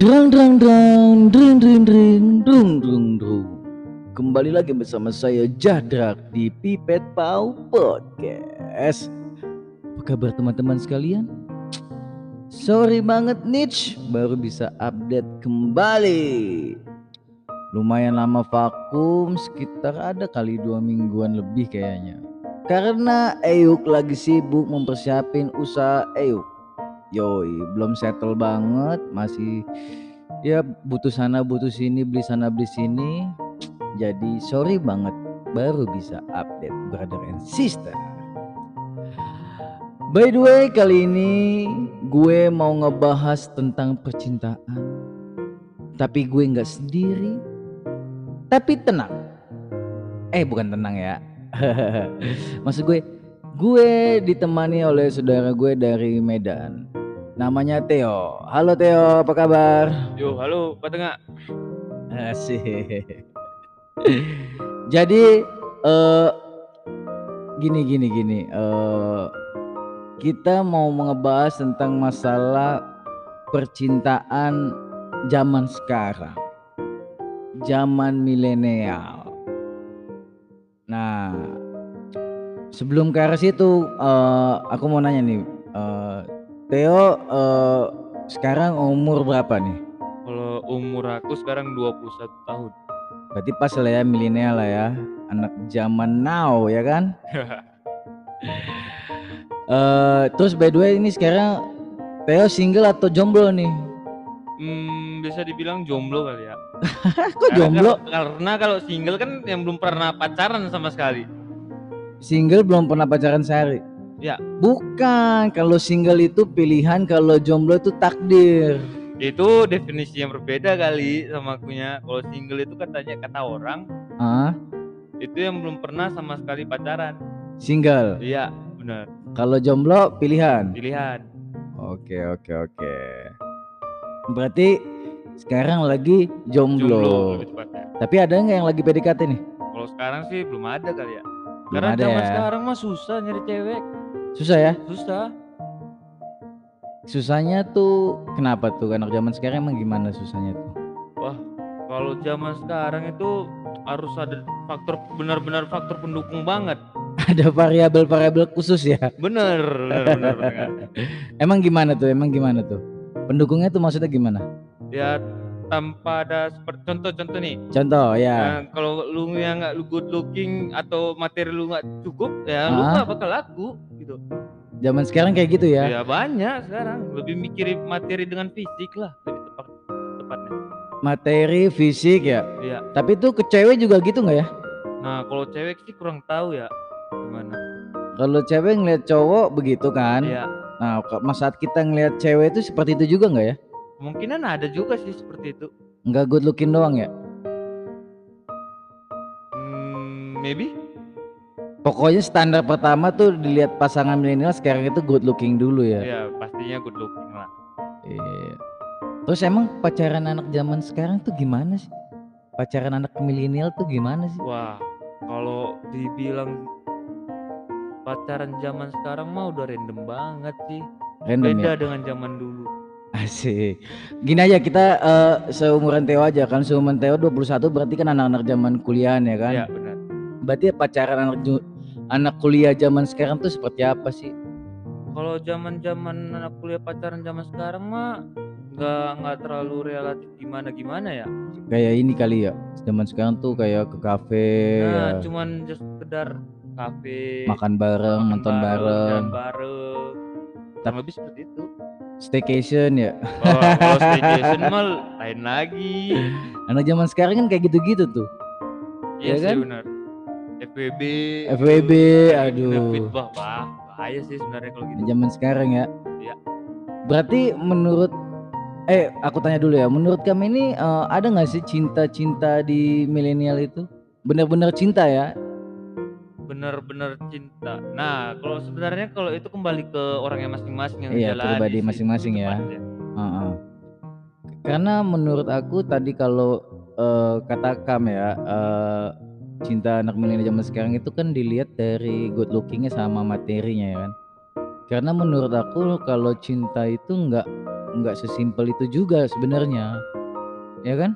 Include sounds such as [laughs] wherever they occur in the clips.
Drang drang drang dring dring dring dung dung dung. Kembali lagi bersama saya Jadrak di Pipet Pau Podcast. Apa kabar teman-teman sekalian? Sorry banget Nich, baru bisa update kembali. Lumayan lama vakum, sekitar ada kali dua mingguan lebih kayaknya. Karena Eyuk lagi sibuk mempersiapin usaha Eyuk. Yoi, belum settle banget, masih ya butuh sana butuh sini, beli sana beli sini. Jadi sorry banget, baru bisa update brother and sister. By the way, kali ini gue mau ngebahas tentang percintaan. Tapi gue nggak sendiri. Tapi tenang. Eh, bukan tenang ya. [laughs] Maksud gue, gue ditemani oleh saudara gue dari Medan. Namanya Theo. Halo Theo, apa kabar? Yo, halo, Pak Tengah. Asik. [laughs] Jadi eh gini gini gini eh kita mau ngebahas tentang masalah percintaan zaman sekarang. Zaman milenial. Nah, sebelum ke arah situ eh aku mau nanya nih eh Theo eh sekarang umur berapa nih? Kalau umur aku sekarang 21 tahun. Berarti pas lah ya milenial lah ya, anak zaman now ya kan? [laughs] Eh terus by the way ini sekarang Theo single atau jomblo nih? Hmm, bisa dibilang jomblo kali ya. [laughs] Kok Karena jomblo? kalau- Karena kalau single kan yang belum pernah pacaran sama sekali. Single belum pernah pacaran sehari? Ya. Bukan, kalau single itu pilihan, kalau jomblo itu takdir. Itu definisi yang berbeda kali sama akunya. Kalau single itu katanya kata orang Ah, itu yang belum pernah sama sekali pacaran. single. Iya, benar. Kalau jomblo pilihan. Pilihan. Oke, oke, oke. Berarti sekarang lagi jomblo. Jomblo. Tapi ada nggak yang lagi PDKT nih? Kalau sekarang sih belum ada kali ya. Belum Karena ada zaman ya. sekarang mah susah nyari cewek. Susah ya? Susah. Susahnya tuh kenapa tuh anak zaman sekarang emang gimana susahnya tuh? Wah, kalau zaman sekarang itu harus ada faktor benar-benar faktor pendukung banget. [laughs] Ada variabel-variabel khusus ya? Bener, bener, bener. [laughs] Emang gimana tuh? Emang gimana tuh? Pendukungnya tuh maksudnya gimana? Ya tanpa ada seperti contoh-contoh nih. Contoh ya. Nah, kalau lu yang nggak lu good looking atau materi lu nggak cukup, ya lu Ah. nggak bakal laku gitu. Zaman sekarang kayak gitu ya. Ya banyak sekarang lebih mikirin materi dengan fisik lah lebih tepat tepatnya. Materi, fisik ya. Iya. Tapi tuh ke cewek juga gitu nggak ya? Nah, kalau cewek sih kurang tahu ya gimana. Kalau cewek ngeliat cowok begitu kan? Iya. Nah, saat kita ngeliat cewek itu seperti itu juga nggak ya? Kemungkinan ada juga sih seperti itu. Nggak good looking doang ya? Hmm, maybe. Pokoknya standar pertama tuh dilihat pasangan milenial sekarang itu good looking dulu ya. Ya pastinya good looking lah. Iya. Terus emang pacaran anak zaman sekarang tuh gimana sih? Pacaran anak milenial tuh gimana sih? Wah, kalau dibilang pacaran zaman sekarang mah udah random banget sih. Random Beda ya? dengan zaman dulu. Asik. Gini aja kita eh, seumuran Theo aja kan seumuran Theo 21 berarti kan anak-anak zaman kuliahan ya kan? Iya, benar. Berarti pacaran anak anak kuliah zaman sekarang tuh seperti apa sih? Kalau zaman-zaman anak kuliah pacaran zaman sekarang mah nggak nggak terlalu relatif gimana gimana ya. Kayak ini kali ya. Zaman sekarang tuh kayak ke kafe, Nah, ya, cuman just sekedar kafe, makan bareng, makan nonton bareng, bareng. Kurang lebih seperti itu. Staycation ya. Oh, kalau [laughs] staycation mah lain lagi. Anak zaman sekarang kan kayak gitu-gitu tuh. Iya Ya sih kan? benar. FWB. FWB, aduh. benefit, wah, bahaya sih sebenarnya kalau gitu. Zaman sekarang ya. Iya. Berarti menurut eh aku tanya dulu ya, menurut kamu ini eh, ada nggak sih cinta-cinta di milenial itu? Bener-bener cinta ya? Bener-bener cinta. Nah, kalau sebenarnya kalau itu kembali ke orangnya masing-masing yang Iya, pribadi masing-masing ya. tepatnya. Heeh. Karena menurut aku tadi kalau eh, kata Kam ya, eh, cinta anak milenial zaman sekarang itu kan dilihat dari good lookingnya sama materinya ya kan. Karena menurut aku kalau cinta itu nggak nggak sesimpel itu juga sebenarnya ya kan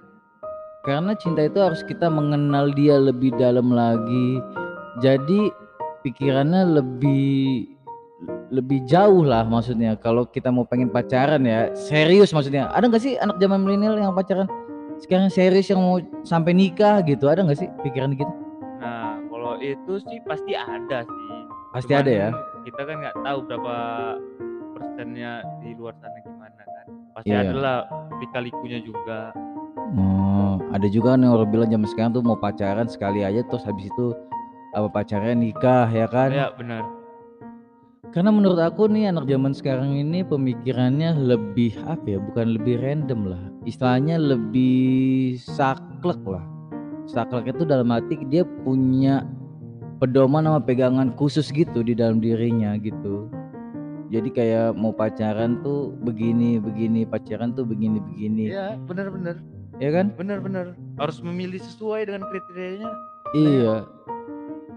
karena cinta itu harus kita mengenal dia lebih dalam lagi jadi pikirannya lebih lebih jauh lah maksudnya kalau kita mau pengen pacaran ya serius maksudnya ada nggak sih anak zaman milenial yang pacaran sekarang serius yang mau sampai nikah gitu ada nggak sih pikiran gitu Nah, kalau itu sih pasti ada sih. pasti Cuman ada ya Kita kan nggak tahu berapa persennya di luar sana gimana kan. Pasti Iya. ada lah lika-likunya juga. Oh, ada juga yang orang bilang zaman sekarang tuh mau pacaran sekali aja terus habis itu apa pacarnya nikah ya kan Ya benar. Karena menurut aku nih anak zaman sekarang ini pemikirannya lebih apa ya, bukan lebih random lah. Istilahnya lebih saklek lah. Saklek itu dalam arti dia punya pedoman sama pegangan khusus gitu di dalam dirinya gitu. Jadi kayak mau pacaran tuh begini begini, pacaran tuh begini begini, Iya, benar-benar. ya kan? Benar-benar. Harus memilih sesuai dengan kriterianya. Iya.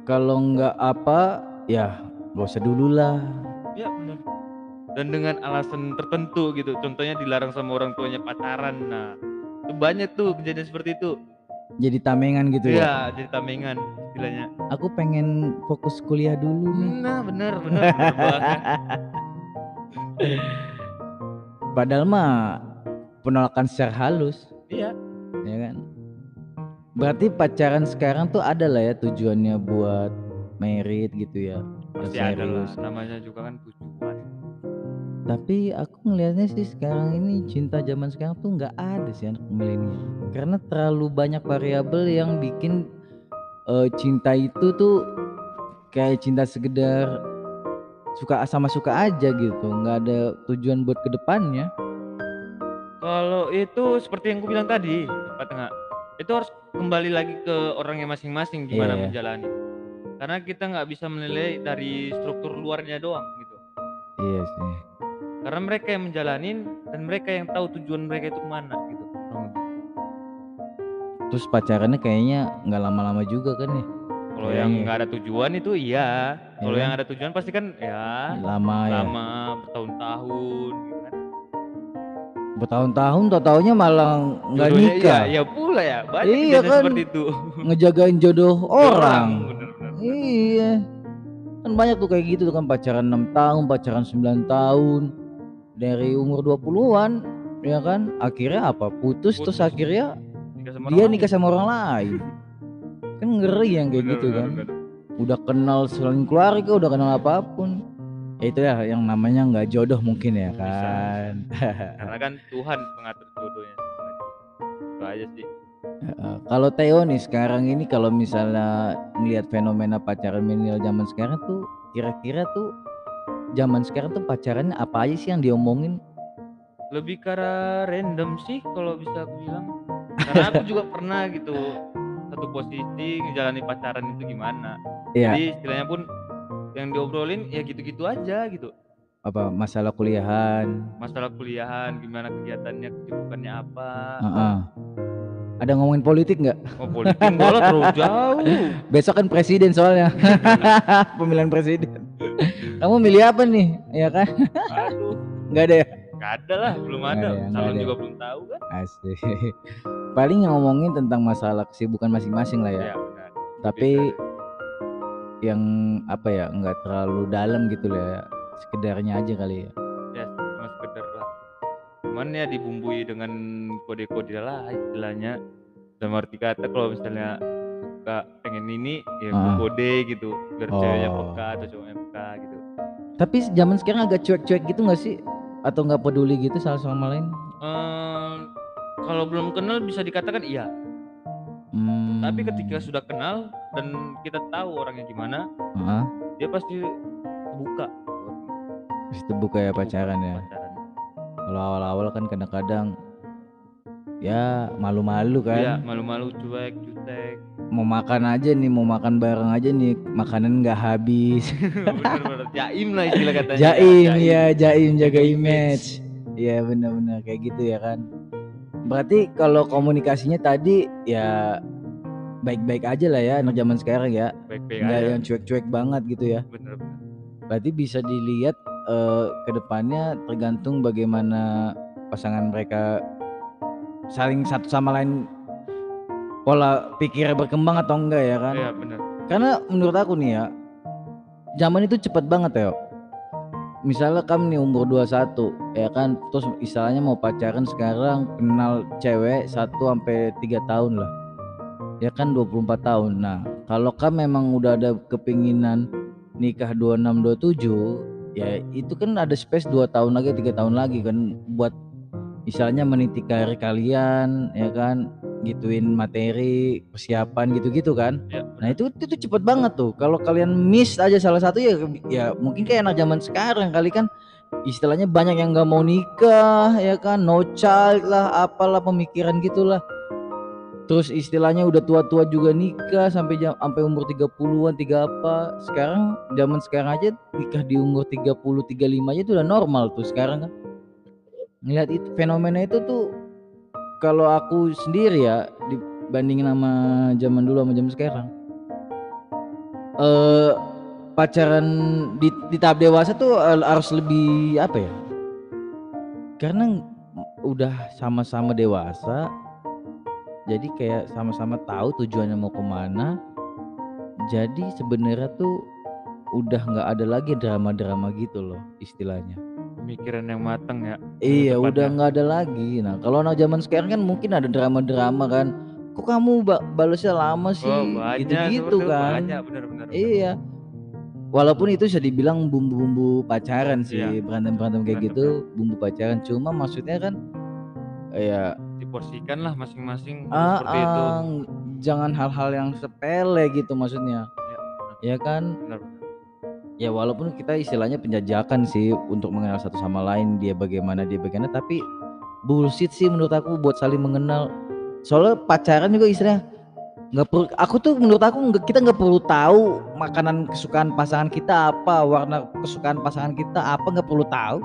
Kalau nggak apa, ya gak usah dulu lah. Ya benar. Dan dengan alasan tertentu gitu. Contohnya dilarang sama orang tuanya pacaran. Nah, itu banyak tuh kejadian seperti itu. Jadi tamengan gitu ya. Iya, jadi tamengan istilahnya. Aku pengen fokus kuliah dulu nih. Nah, benar, benar, banget. [laughs] Padahal mah penolakan secara halus, ya? Berarti pacaran sekarang tuh ada lah ya tujuannya buat merit gitu ya. pasti ada lah. Namanya juga kan tujuan. Tapi aku ngelihatnya sih sekarang ini cinta zaman sekarang tuh nggak ada sih anak milenial. Karena terlalu banyak variabel yang bikin eh, cinta itu tuh kayak cinta sekedar suka sama suka aja gitu, nggak ada tujuan buat ke depannya. Kalau itu seperti yang aku bilang tadi, Pak Tengah, itu harus kembali lagi ke orangnya masing-masing gimana Iya. menjalani. Karena kita nggak bisa menilai dari struktur luarnya doang gitu. Iya sih. Karena mereka yang menjalanin dan mereka yang tahu tujuan mereka itu ke mana gitu. Terus pacarannya kayaknya nggak lama-lama juga kan ya? Kalau yang Kayaknya. nggak ada tujuan itu iya. Kalau Iya. yang ada tujuan pasti kan ya Lama ya. lama bertahun-tahun gitu kan. Bertahun-tahun tau taunya malah nggak nikah. Iya, iya pula ya. Banyak Iya kan. seperti itu. Ngejagain jodoh orang. bener-bener. Iya. Kan banyak tuh kayak gitu tuh kan pacaran 6 tahun, pacaran 9 tahun. Dari umur 20-an ya kan akhirnya apa putus, terus Putus. akhirnya Nikah sama dia nikah sama orang lain kan ngeri yang kayak Bener, gitu bener, kan bener. udah kenal selain keluarga udah kenal apa pun ya itu ya yang namanya nggak jodoh mungkin ya Bisa. kan [laughs] Karena kan Tuhan mengatur jodohnya. Itu aja sih. Kalau Theo nih sekarang ini kalau misalnya ngelihat fenomena pacaran milenial zaman sekarang tuh kira-kira tuh zaman sekarang tuh pacarannya apa aja sih yang diomongin Lebih ke arah random sih kalau bisa aku bilang. Karena aku juga [laughs] pernah gitu satu posisi ngejalani pacaran itu gimana. Iya. Jadi istilahnya pun yang diobrolin ya gitu-gitu aja gitu. apa masalah kuliahan Masalah kuliahan, gimana kegiatannya, kesibukannya apa. Heeh. ada ngomongin politik nggak Oh politik lah terlalu [laughs] jauh. besok kan presiden soalnya [laughs] pemilihan presiden kamu milih apa nih ya kan Aduh, nggak ada ya nggak ada lah, belum Nggak ada. ada, nggak Calon ada. juga belum tahu kan. Asik. [laughs] Paling yang ngomongin tentang masalah kesibukan masing-masing lah ya. Ya, benar. Tapi yang apa ya nggak terlalu dalam gitu lah ya. Sekedarnya aja kali ya. ya cuma sekedar lah cuman ya dibumbui dengan kode-kode lah istilahnya dalam arti kata kalau misalnya suka pengen ini ya Ah. kode gitu biar ceweknya Oh. peka atau cowoknya peka gitu Tapi zaman sekarang agak cuek-cuek gitu nggak sih? Atau nggak peduli gitu salah sama lain? Ehm, kalau belum kenal bisa dikatakan iya Hmm. tapi ketika sudah kenal dan kita tahu orangnya gimana Heeh. dia pasti buka Terus terbuka ya pacaran ya. pacaran Kalau awal-awal kan kadang-kadang ya malu-malu kan. Iya, malu-malu cuek jutek Mau makan aja nih, mau makan bareng aja nih, makanan nggak habis. [laughs] bener-bener jaim lah istilah katanya Jaim ya, jaim jaga image. Iya benar-benar kayak gitu ya kan. Berarti kalau komunikasinya tadi ya baik-baik aja lah ya anak zaman sekarang ya. baik-baik Nggak aja yang cuek-cuek banget gitu ya. bener-bener Berarti bisa dilihat eh, ke depannya tergantung bagaimana pasangan mereka saling satu sama lain pola pikirnya berkembang atau enggak ya kan Iya benar. karena menurut aku nih ya zaman itu cepet banget ya misalnya kamu nih umur 21 ya kan terus istilahnya mau pacaran sekarang kenal cewek 1 sampai 3 tahun lah ya kan 24 tahun nah kalau kamu memang udah ada kepinginan nikah 26 27 ya itu kan ada space 2 tahun lagi 3 tahun lagi kan buat misalnya meniti karir kalian ya kan gituin materi persiapan gitu-gitu kan Ya, Nah itu itu cepet banget tuh. Kalau kalian miss aja salah satu ya ya mungkin kayak anak zaman sekarang kali kan istilahnya banyak yang nggak mau nikah ya kan no child lah apalah pemikiran gitulah. Terus istilahnya udah tua-tua juga nikah sampai jam sampai umur 30-an tiga apa. Sekarang zaman sekarang aja nikah di umur 30 35 aja itu udah normal tuh sekarang kan. Ngeliat itu fenomena itu tuh kalau aku sendiri ya dibandingin sama zaman dulu sama zaman sekarang eh pacaran di, di tahap dewasa tuh harus lebih apa ya? Karena udah sama-sama dewasa, jadi kayak sama-sama tahu tujuannya mau ke mana. Jadi sebenarnya tuh udah nggak ada lagi drama-drama gitu loh istilahnya. Pemikiran yang matang ya. Iya, tepatnya. udah nggak ada lagi. Nah, kalau anak zaman sekarang kan mungkin ada drama-drama kan. Kok kamu ba balasnya lama sih? Oh banyak. Gitu-gitu seperti itu, kan. Banyak benar-benar. Iya. Walaupun itu bisa dibilang bumbu-bumbu pacaran sih, Iya. berantem-berantem kayak Berantem. gitu, bumbu pacaran. Cuma maksudnya kan ya Diporsikan lah masing-masing ah, seperti itu. ah, jangan hal-hal yang sepele gitu maksudnya. Ya, Ya kan? benar. Ya walaupun kita istilahnya penjajakan sih untuk mengenal satu sama lain dia bagaimana dia bagaimana tapi bullshit sih menurut aku buat saling mengenal. Soalnya pacaran juga istilahnya nggak perlu aku tuh menurut aku kita nggak perlu tahu makanan kesukaan pasangan kita apa warna kesukaan pasangan kita apa nggak perlu tahu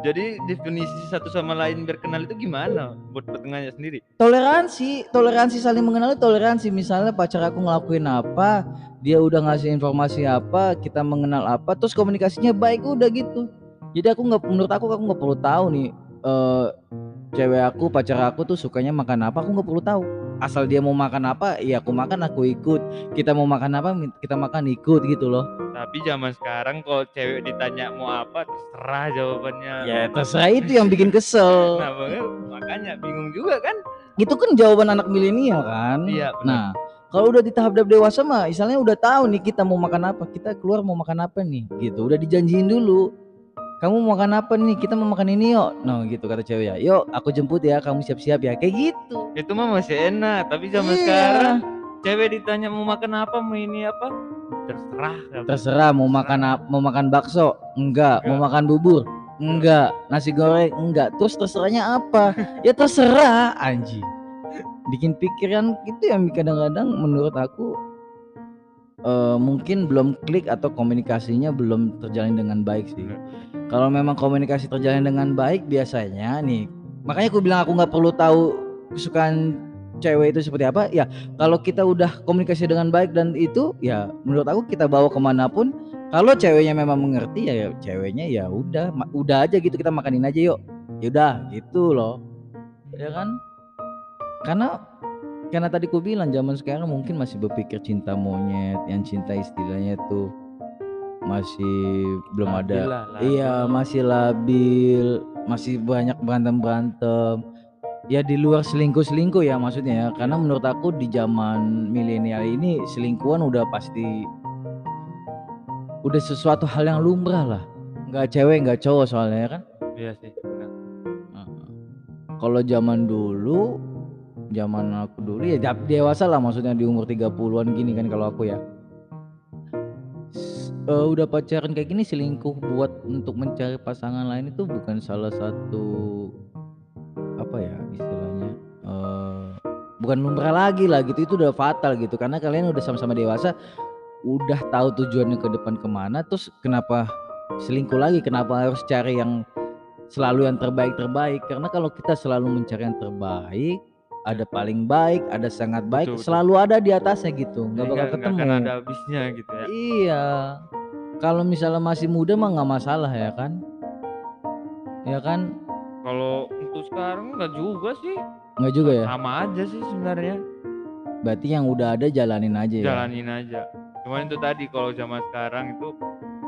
Jadi definisi satu sama lain berkenal itu gimana buat pertengahannya sendiri? toleransi toleransi saling mengenal itu toleransi misalnya pacar aku ngelakuin apa dia udah ngasih informasi apa kita mengenal apa terus komunikasinya baik udah gitu jadi aku nggak menurut aku aku nggak perlu tahu nih eh cewek aku pacar aku tuh sukanya makan apa aku nggak perlu tahu asal dia mau makan apa ya aku makan aku ikut kita mau makan apa kita makan ikut gitu loh Tapi zaman sekarang kalau cewek ditanya mau apa terserah jawabannya. ya terserah itu yang bikin kesel [laughs] Nah, makanya, makanya bingung juga kan? itu kan jawaban anak milenial kan Iya, benar. Nah, kalau udah di tahap tahap dewasa mah, misalnya udah tahu nih kita mau makan apa, kita keluar mau makan apa nih, gitu. Udah dijanjiin dulu. Kamu mau makan apa nih? Kita mau makan ini yuk. No, gitu kata cewek ya. Yuk, aku jemput ya, kamu siap-siap ya. Kayak gitu. Itu mah masih enak, tapi zaman Iya. sekarang cewek ditanya mau makan apa, mau ini apa, terserah. Terserah mau makan apa, mau makan bakso? Enggak. Mau makan bubur? Enggak. Nasi goreng? Enggak. Terus terserahnya apa? [laughs] ya terserah, anjing. Bikin pikiran itu yang kadang-kadang menurut aku eh, mungkin belum klik atau komunikasinya belum terjalin dengan baik sih. Kalau memang komunikasi terjalin dengan baik biasanya nih, makanya aku bilang aku nggak perlu tahu kesukaan cewek itu seperti apa. Ya kalau kita udah komunikasi dengan baik dan itu ya menurut aku kita bawa ke mana pun. Kalau ceweknya memang mengerti ya, ya ceweknya ya udah, udah aja gitu kita makanin aja yuk. Yaudah gitu loh, ya kan? Karena karena tadi ku bilang zaman sekarang mungkin masih berpikir cinta monyet, yang cinta istilahnya tuh masih belum ada Labil lah, labil. Iya masih labil, masih banyak berantem berantem. Ya di luar selingkuh selingkuh ya maksudnya ya, karena menurut aku di zaman milenial ini selingkuhan udah pasti udah sesuatu hal yang lumrah lah. Nggak cewek nggak cowok soalnya ya kan. Iya sih. Kalau zaman dulu, zaman aku dulu ya dewasa lah maksudnya di umur 30-an gini kan kalau aku ya. Eh, udah pacaran kayak gini selingkuh buat untuk mencari pasangan lain itu bukan salah satu apa ya istilahnya eh bukan lumrah lagi lah gitu itu udah fatal gitu. Karena kalian udah sama-sama dewasa udah tahu tujuannya ke depan ke mana terus kenapa selingkuh lagi? Kenapa harus cari yang selalu yang terbaik terbaik karena kalau kita selalu mencari yang terbaik ada paling baik ada sangat baik Betul, betul. selalu ada di atasnya gitu nggak Jadi bakal ketemu akan ada habisnya gitu ya. iya kalau misalnya masih muda mah nggak masalah ya kan ya kan Kalau untuk sekarang nggak juga sih. Nggak juga ya? Sama aja sih sebenarnya. Berarti yang udah ada jalanin aja ya. Jalanin aja. Cuman itu tadi kalau zaman sekarang itu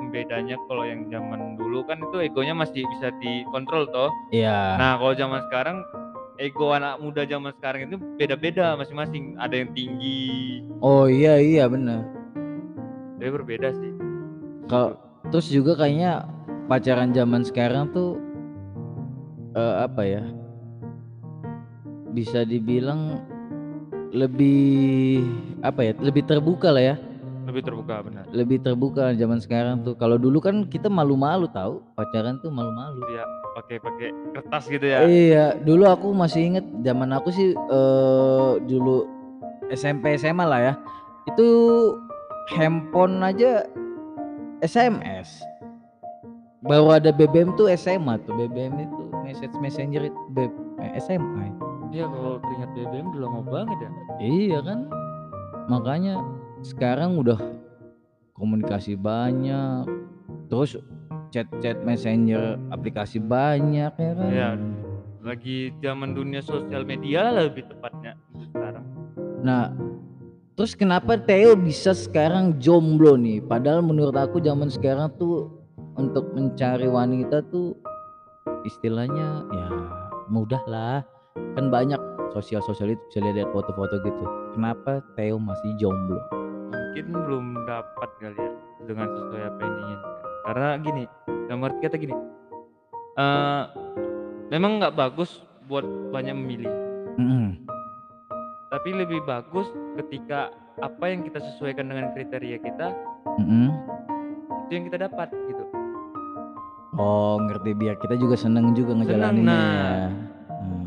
bedanya kalau yang zaman dulu kan itu egonya masih bisa dikontrol toh. Iya. Nah, kalau zaman sekarang ego anak muda zaman sekarang itu beda-beda masing-masing. Ada yang tinggi. Oh iya iya bener. Jadi berbeda sih. Kalau terus juga kayaknya pacaran zaman sekarang tuh eh, apa ya? Bisa dibilang lebih apa ya? Lebih terbuka lah ya. Lebih terbuka benar. Lebih terbuka zaman sekarang tuh. Kalau dulu kan kita malu-malu tahu pacaran tuh malu-malu. Ya, pakai pakai kertas gitu ya. Iya, dulu aku masih inget zaman aku sih eh dulu SMP SMA lah ya. Itu handphone aja SMS. Baru ada BBM tuh SMA tuh. BBM itu message messenger itu eh, SMA. Iya, kalau teringat BBM udah lama banget ya. Iya kan? Makanya sekarang udah komunikasi banyak. Terus chat-chat messenger aplikasi banyak ya kan? Iya. Lagi zaman dunia sosial media lebih tepatnya sekarang. Nah, terus kenapa Theo bisa sekarang jomblo nih? Padahal menurut aku zaman sekarang tuh untuk mencari wanita tuh istilahnya ya mudah lah. Kan banyak sosial-sosial itu bisa lihat foto-foto gitu. Kenapa Theo masih jomblo? Mungkin belum dapat kali ya dengan sesuai apa yang diinginkan. Karena gini, dalam arti kata gini. eh memang nggak bagus buat banyak memilih. Mm-mm. Tapi lebih bagus ketika apa yang kita sesuaikan dengan kriteria kita Mm-mm. itu yang kita dapat gitu. Oh ngerti biar kita juga seneng juga ngejalaninnya nah. ya. Hmm.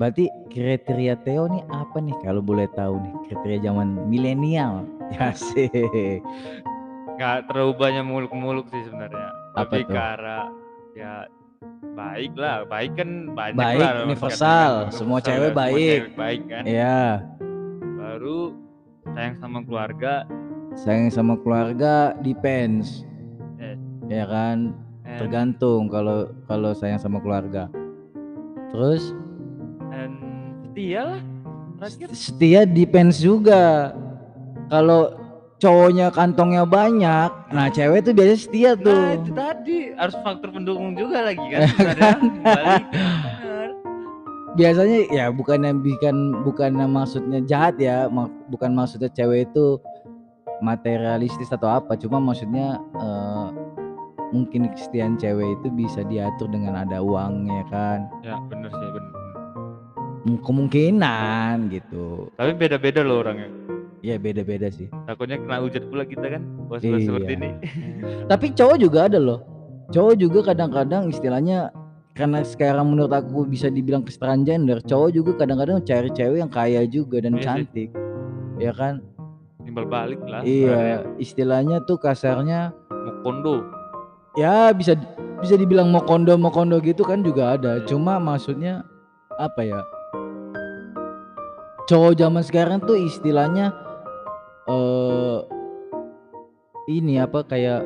Berarti kriteria Theo nih apa nih kalau boleh tahu nih kriteria zaman milenial? [laughs] Ya sih. terlalu banyak muluk-muluk sih sebenarnya. Ke arah ya baik lah, baik kan banyak Baik, lah. universal. katakan. Semua Universal cewek semua baik. cewek baik kan. Ya, Baru sayang sama keluarga, sayang sama keluarga depends. Yes. Ya kan? and, Tergantung kalau kalau sayang sama keluarga. Terus and setia lah. Terakhir setia depends juga. Kalau cowoknya kantongnya banyak, nah cewek tuh biasanya setia Nah tuh. itu tadi harus faktor pendukung juga lagi kan. [laughs] Balik. Benar. biasanya ya bukan yang bukan bukan maksudnya jahat ya bukan maksudnya cewek itu materialistis atau apa cuma maksudnya eh, mungkin kesetiaan cewek itu bisa diatur dengan ada uangnya kan Ya benar sih benar. Kemungkinan gitu Tapi beda-beda loh orangnya. Ya beda-beda sih Takutnya kena hujat pula kita kan. Bos-bos Iya. seperti ini. [laughs] tapi cowok juga ada loh cowok juga kadang-kadang istilahnya karena sekarang menurut aku bisa dibilang kesetaraan gender cowok juga kadang-kadang cari cewek yang kaya juga dan Iya sih. cantik ya kan Timbal balik lah. sebenarnya. Iya, istilahnya tuh kasarnya Mukondo. ya bisa bisa dibilang mau kondo mau kondo gitu kan juga ada. Iya. Cuma maksudnya apa ya? Cowok zaman sekarang tuh istilahnya eh ini apa kayak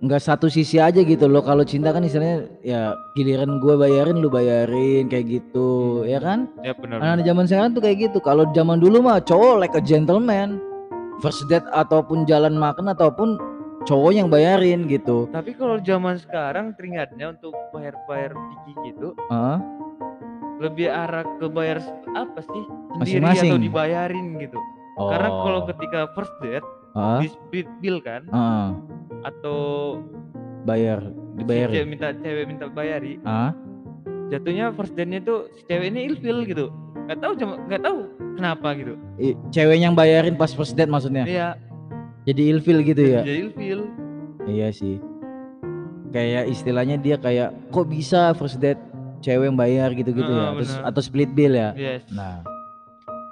nggak satu sisi aja gitu loh. Kalau cinta kan istilahnya ya giliran gue bayarin lu bayarin kayak gitu, ya kan? Ya benar. Anak-anak zaman sekarang tuh kayak gitu. Kalau zaman dulu mah cowok like a gentleman. First date ataupun jalan makan ataupun cowok yang bayarin gitu. Tapi kalau zaman sekarang teringatnya untuk bayar-bayar tinggi gitu Heeh. lebih arah ke bayar apa sih sendiri Masing-masing. atau dibayarin gitu. Karena kalau ketika first date di split bill kan? Heeh, atau bayar si dibayar. cewek minta cewek minta bayari. Ah, jatuhnya first date-nya tuh si cewek ini ilfil gitu. Nggak tahu cuma nggak tahu kenapa gitu. I- cewek yang bayarin pas first date maksudnya. iya. Jadi ilfil gitu ya. jadi ilfil. Iya sih. Kayak istilahnya dia kayak kok bisa first date cewek yang bayar? gitu-gitu ya. Heeh, Terus atau split bill ya. yes. Nah,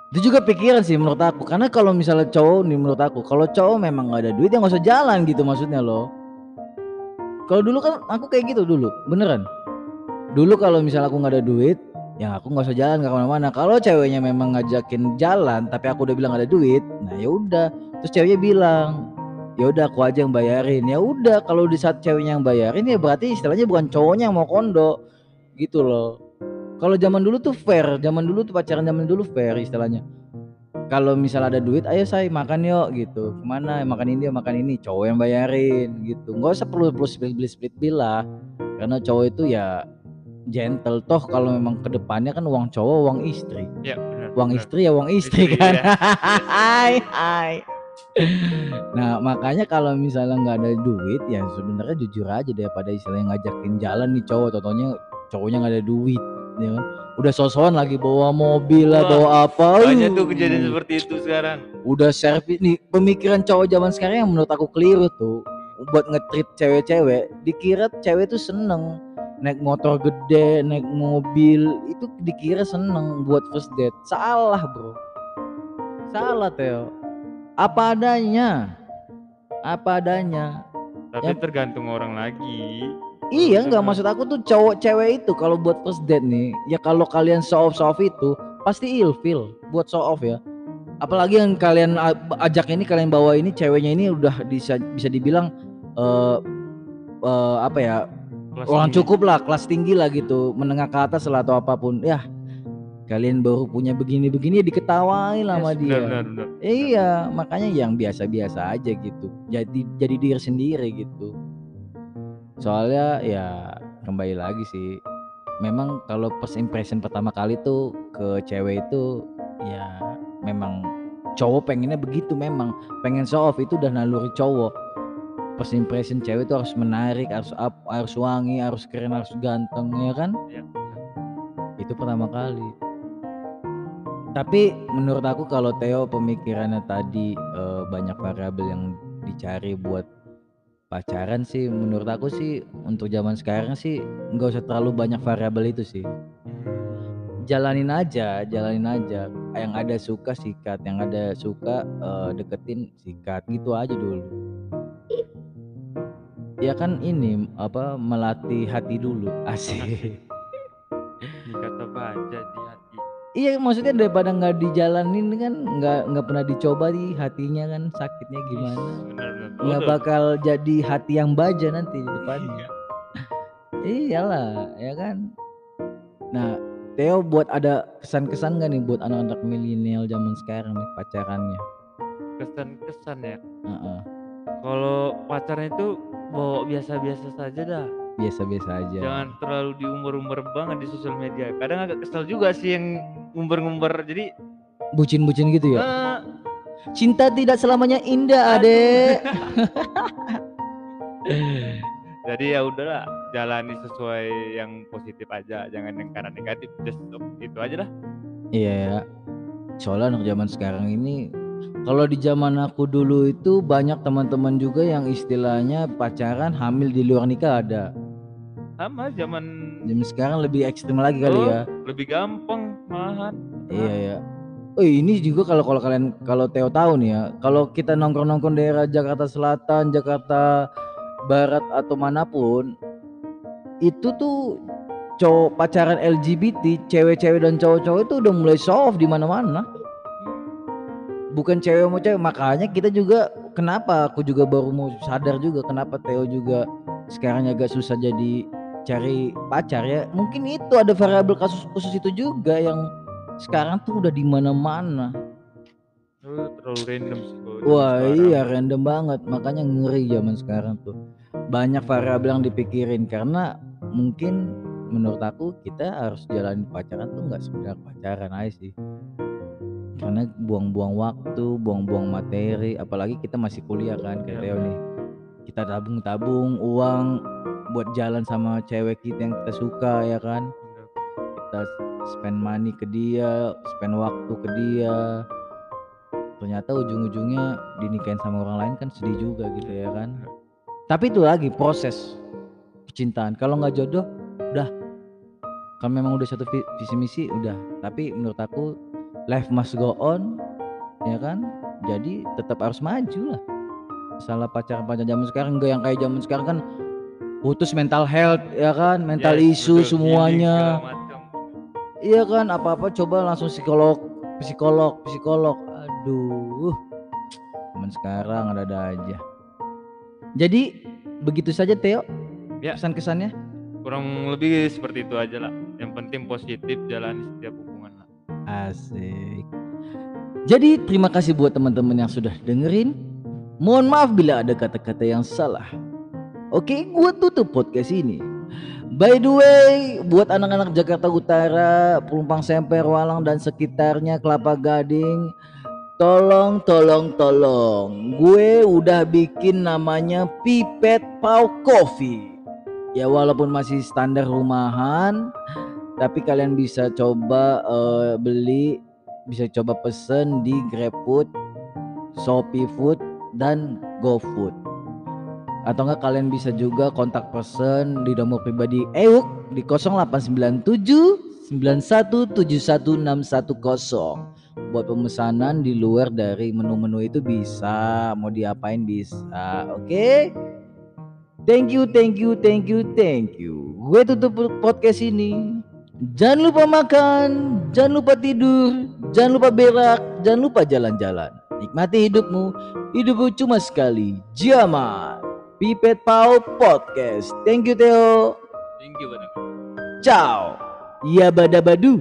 itu juga pikiran sih menurut aku. Karena kalau misalnya cowok nih menurut aku, kalau cowok memang nggak ada duit ya nggak usah jalan gitu maksudnya loh. Kalau dulu kan aku kayak gitu dulu, beneran. Dulu kalau misalnya aku nggak ada duit, ya aku nggak usah jalan nggak ke mana-mana. Kalau ceweknya memang ngajakin jalan, tapi aku udah bilang ada duit, nah ya udah. Terus ceweknya bilang, ya udah aku aja yang bayarin. Ya udah, kalau di saat ceweknya yang bayarin ya berarti istilahnya bukan cowoknya yang mau kondo. gitu loh kalau zaman dulu tuh fair zaman dulu tuh pacaran zaman dulu fair istilahnya. Kalau misal ada duit ayo saya makan yuk gitu. Ke mana? Makan ini makan ini. Cowok yang bayarin gitu. Nggak usah perlu perlu split split split bill lah. Karena cowok itu ya gentle toh kalau memang ke depannya kan uang cowok uang istri. Ya benar uang benar. istri ya uang istri, Istri, kan? ya. hai hai. Nah makanya kalau misalnya nggak ada duit ya sebenarnya jujur aja daripada istilahnya ngajakin jalan nih cowok. Totonya cowoknya nggak ada duit ya kan? Udah sosokan lagi bawa mobil lah Wah, bawa apa. banyak tuh uh, kejadian seperti itu sekarang. Udah servis nih pemikiran cowok zaman sekarang yang menurut aku keliru tuh. Buat ngetrit cewek-cewek dikira cewek tuh seneng. Naik motor gede naik mobil itu dikira seneng buat first date. Salah bro. Salah Theo. Apa adanya. Apa adanya. Tapi Ya. tergantung orang lagi iya nggak Sama. maksud aku tuh cowok cewek itu kalau buat first date nih ya kalau kalian show off show off itu pasti ilfil buat show off ya apalagi yang kalian ajak ini kalian bawa ini ceweknya ini udah bisa bisa dibilang eh eh, apa ya Kelas orang tinggi. cukup lah kelas tinggi lah gitu menengah ke atas lah atau apa pun ya kalian baru punya begini-begini ya diketawain lah sama Yes, dia benar, benar, benar. iya makanya yang biasa-biasa aja gitu jadi jadi diri sendiri gitu soalnya ya kembali lagi sih memang kalau first impression pertama kali tuh ke cewek itu ya memang cowok pengennya begitu memang. Pengen show off itu udah naluri cowok. First impression cewek itu harus menarik harus up harus wangi harus keren harus ganteng ya kan? Iya. itu pertama kali. Tapi menurut aku kalau Theo pemikirannya tadi eh, banyak variabel yang dicari buat pacaran sih menurut aku sih untuk zaman sekarang sih nggak usah terlalu banyak variabel itu sih. Jalanin aja jalanin aja. Yang ada suka sikat yang ada suka eh, deketin sikat gitu aja dulu. Ya kan ini apa melatih hati dulu. [laughs] Asik. Baja di hati. Iya maksudnya daripada nggak dijalanin kan nggak nggak pernah dicoba di hatinya kan sakitnya gimana nggak bakal jadi hati yang baja nanti di depannya. Iya. iyalah ya kan? Nah Theo buat ada kesan-kesan gak nih buat anak-anak milenial zaman sekarang nih pacarannya? Kesan-kesan ya? Heeh, kalau pacarnya itu bawa biasa-biasa saja dah. Biasa-biasa aja. Jangan terlalu diumbar-umbar banget di sosial media. Kadang agak kesel juga sih yang ngumbar-ngumbar. Jadi bucin-bucin gitu ya? Eh, cinta tidak selamanya indah adek [laughs] jadi ya udahlah jalani sesuai yang positif aja jangan yang karena negatif just itu aja lah Iya ya. Soalnya anak zaman sekarang ini kalau di zaman aku dulu itu banyak teman-teman juga yang istilahnya pacaran hamil di luar nikah ada. sama zaman Zaman sekarang lebih ekstrim lagi kali Oh. ya. lebih gampang malahan Iya ya. Oh ini juga kalau kalau kalian kalau Theo tahu nih ya, kalau kita nongkrong-nongkrong daerah Jakarta Selatan, Jakarta Barat atau mana pun, itu tuh cowok pacaran LGBT, cewek-cewek dan cowok-cowok itu udah mulai off di mana-mana. Bukan cewek mau cewek, makanya kita juga kenapa aku juga baru mau sadar juga kenapa Theo juga sekarang agak susah jadi cari pacar ya. Mungkin itu ada variabel kasus khusus itu juga yang sekarang tuh udah di mana-mana. Lu terlalu random sih Wah sekarang. iya random banget makanya ngeri zaman sekarang tuh banyak variabel yang dipikirin karena mungkin menurut aku kita harus jalani pacaran tuh nggak sekedar pacaran aja sih karena buang-buang waktu buang-buang materi apalagi kita masih kuliah kan kayak Iya, Theo nih kita tabung-tabung uang buat jalan sama cewek kita yang kita suka ya kan. Kita spend money ke dia, spend waktu ke dia. Ternyata ujung-ujungnya dinikahin sama orang lain kan sedih juga gitu ya kan. Tapi itu lagi proses kecintaan. Kalau nggak jodoh, udah. Kalau memang udah satu vi- visi misi, udah. Tapi menurut aku life must go on, ya kan. Jadi tetap harus maju lah. Salah pacaran pacaran zaman sekarang enggak yang kayak zaman sekarang kan putus mental health ya kan, mental Yes, issue betul. semuanya. Healing segala macam. Iya kan apa-apa coba langsung psikolog, psikolog, psikolog. Aduh. Teman sekarang ada-ada aja. Jadi begitu saja Theo Ya. pesan-kesannya. kurang lebih seperti itu aja lah yang penting positif jalani setiap hubungan lah Asik. Jadi terima kasih buat teman-teman yang sudah dengerin. Mohon maaf bila ada kata-kata yang salah. Oke, gua tutup podcast ini. By the way, buat anak-anak Jakarta Utara, Pelumpang Semper, Walang dan sekitarnya Kelapa Gading, tolong tolong tolong. Gue udah bikin namanya Pipet Pau Coffee. Ya walaupun masih standar rumahan, tapi kalian bisa coba eh, beli bisa coba pesen di GrabFood, Shopee Food dan GoFood. Atau enggak kalian bisa juga kontak person di nomor pribadi. EUK di 0897 9171 buat pemesanan di luar dari menu-menu itu bisa. Mau diapain bisa oke? Thank you thank you thank you thank you. Gue tutup podcast ini. Jangan lupa makan, jangan lupa tidur, jangan lupa berak, jangan lupa jalan-jalan. Nikmati hidupmu, hidupmu cuma sekali. Jaman. Pipet Pau Podcast. Thank you Theo. thank you banget Ciao. Ya badabadu.